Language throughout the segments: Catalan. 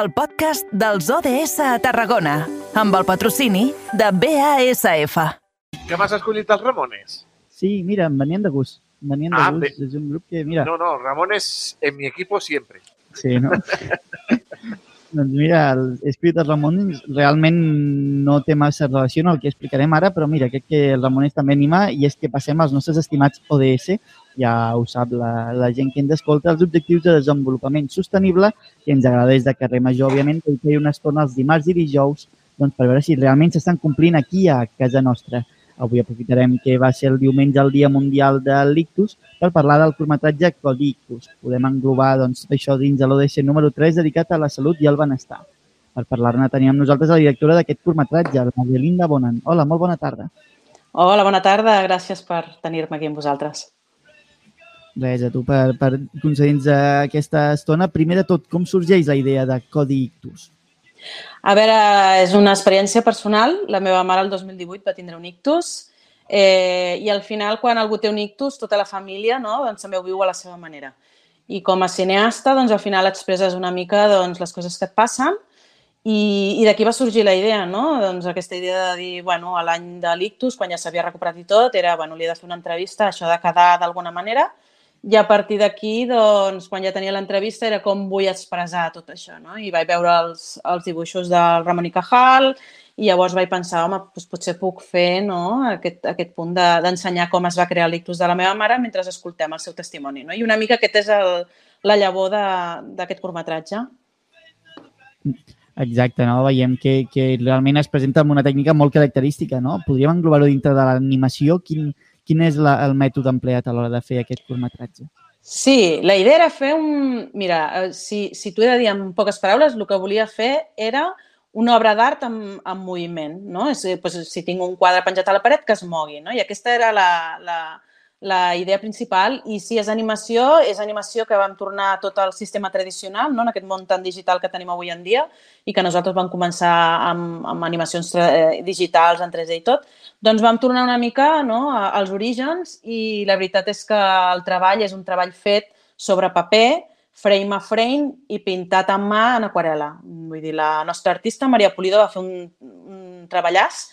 el podcast dels ODS a Tarragona, amb el patrocini de BASF. Que m'has escollit els Ramones? Sí, mira, em venien de gust. Em venien de Ah, gust. bé. És un grup que, mira... No, no, Ramones en mi equipo siempre. Sí, no? doncs mira, el Espíritu dels Ramones realment no té massa relació amb el que explicarem ara, però mira, crec que el Ramones també anima i és que passem als nostres estimats ODS, ja ho sap la, la gent que ens escolta, els objectius de desenvolupament sostenible que ens agrada des de carrer Major, òbviament, que hi feia una estona els dimarts i dijous doncs, per veure si realment s'estan complint aquí a casa nostra. Avui aprofitarem que va ser el diumenge el Dia Mundial de l'Ictus per parlar del curtmetratge Codi Ictus. Podem englobar doncs, això dins de l'ODC número 3 dedicat a la salut i al benestar. Per parlar-ne tenim amb nosaltres la directora d'aquest curtmetratge, la Marielinda Bonan. Hola, molt bona tarda. Hola, bona tarda. Gràcies per tenir-me aquí amb vosaltres. Res, a tu per, per concedir-nos aquesta estona. Primer de tot, com sorgeix la idea de Codi Ictus? A veure, és una experiència personal. La meva mare el 2018 va tindre un ictus eh, i al final, quan algú té un ictus, tota la família no, doncs, també ho viu a la seva manera. I com a cineasta, doncs, al final expresses una mica doncs, les coses que et passen i, i d'aquí va sorgir la idea, no? Doncs aquesta idea de dir, bueno, a l'any de l'ictus, quan ja s'havia recuperat i tot, era, bueno, li he de fer una entrevista, això de quedar d'alguna manera, i a partir d'aquí, doncs, quan ja tenia l'entrevista, era com vull expressar tot això, no? I vaig veure els, els dibuixos del Ramon i Cajal i llavors vaig pensar, home, doncs potser puc fer no? aquest, aquest punt de- d'ensenyar de, com es va crear l'ictus de la meva mare mentre escoltem el seu testimoni, no? I una mica aquest és el, la llavor d'aquest curtmetratge. Exacte, no? Veiem que, que realment es presenta amb una tècnica molt característica, no? Podríem englobar-ho dintre de l'animació? Quin, quin és la, el mètode empleat a l'hora de fer aquest curtmetratge? Sí, la idea era fer un... Mira, eh, si, si t'ho he de dir en poques paraules, el que volia fer era una obra d'art en, en moviment, no? És, doncs, si tinc un quadre penjat a la paret, que es mogui, no? I aquesta era la, la, la idea principal. I si és animació, és animació que vam tornar a tot el sistema tradicional, no? en aquest món tan digital que tenim avui en dia, i que nosaltres vam començar amb, amb animacions eh, digitals, en 3D i tot, doncs vam tornar una mica no, als orígens i la veritat és que el treball és un treball fet sobre paper, frame a frame i pintat a mà en aquarela. Vull dir, la nostra artista, Maria Pulido, va fer un, un treballàs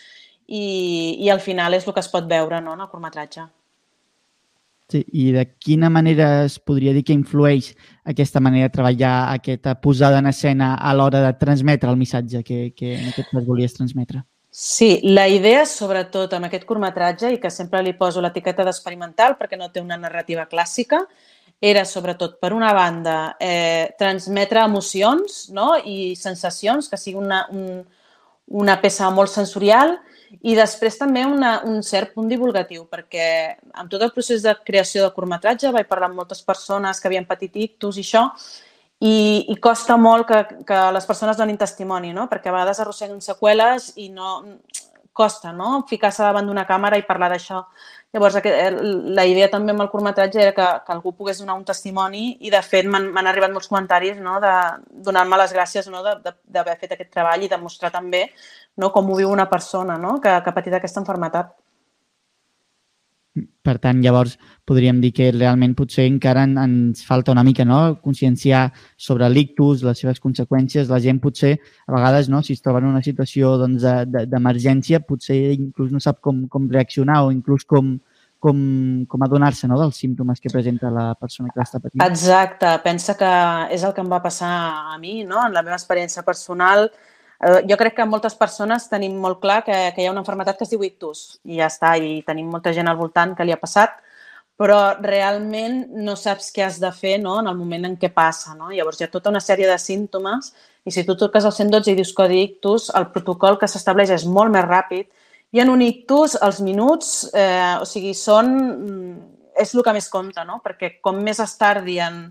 i, i al final és el que es pot veure no, en el curtmetratge. Sí, I de quina manera es podria dir que influeix aquesta manera de treballar, aquesta posada en escena a l'hora de transmetre el missatge que, que en aquest cas volies transmetre? Sí, la idea, sobretot amb aquest curtmetratge, i que sempre li poso l'etiqueta d'experimental perquè no té una narrativa clàssica, era sobretot, per una banda, eh, transmetre emocions no? i sensacions, que sigui una, un, una peça molt sensorial, i després també una, un cert punt divulgatiu, perquè amb tot el procés de creació del curtmetratge vaig parlar amb moltes persones que havien patit ictus i això, i, i costa molt que, que les persones donin testimoni, no? perquè a vegades arrosseguen seqüeles i no costa no? ficar-se davant d'una càmera i parlar d'això. Llavors, la idea també amb el curtmetratge era que, que algú pogués donar un testimoni i, de fet, m'han arribat molts comentaris no? de donar-me les gràcies no? d'haver fet aquest treball i de mostrar també no? com ho viu una persona no? que, que ha patit aquesta enfermetat. Per tant, llavors podríem dir que realment potser encara en, ens falta una mica no? conscienciar sobre l'ictus, les seves conseqüències. La gent potser, a vegades, no? si es troba en una situació doncs, de- de- d'emergència, potser inclús no sap com, com reaccionar o inclús com, com, com adonar-se no? dels símptomes que presenta la persona que l'està patint. Exacte, pensa que és el que em va passar a mi, no? en la meva experiència personal. Eh, Jo crec que moltes persones tenim molt clar que, que hi ha una malaltia que es diu ictus i ja està, i tenim molta gent al voltant que li ha passat, però realment no saps què has de fer no? en el moment en què passa. No? Llavors hi ha tota una sèrie de símptomes i si tu truques al 112 i dius codi ictus, el protocol que s'estableix és molt més ràpid i en un ictus els minuts, eh, o sigui, són... mm, és el que més compta, no? Perquè com més es tardi en,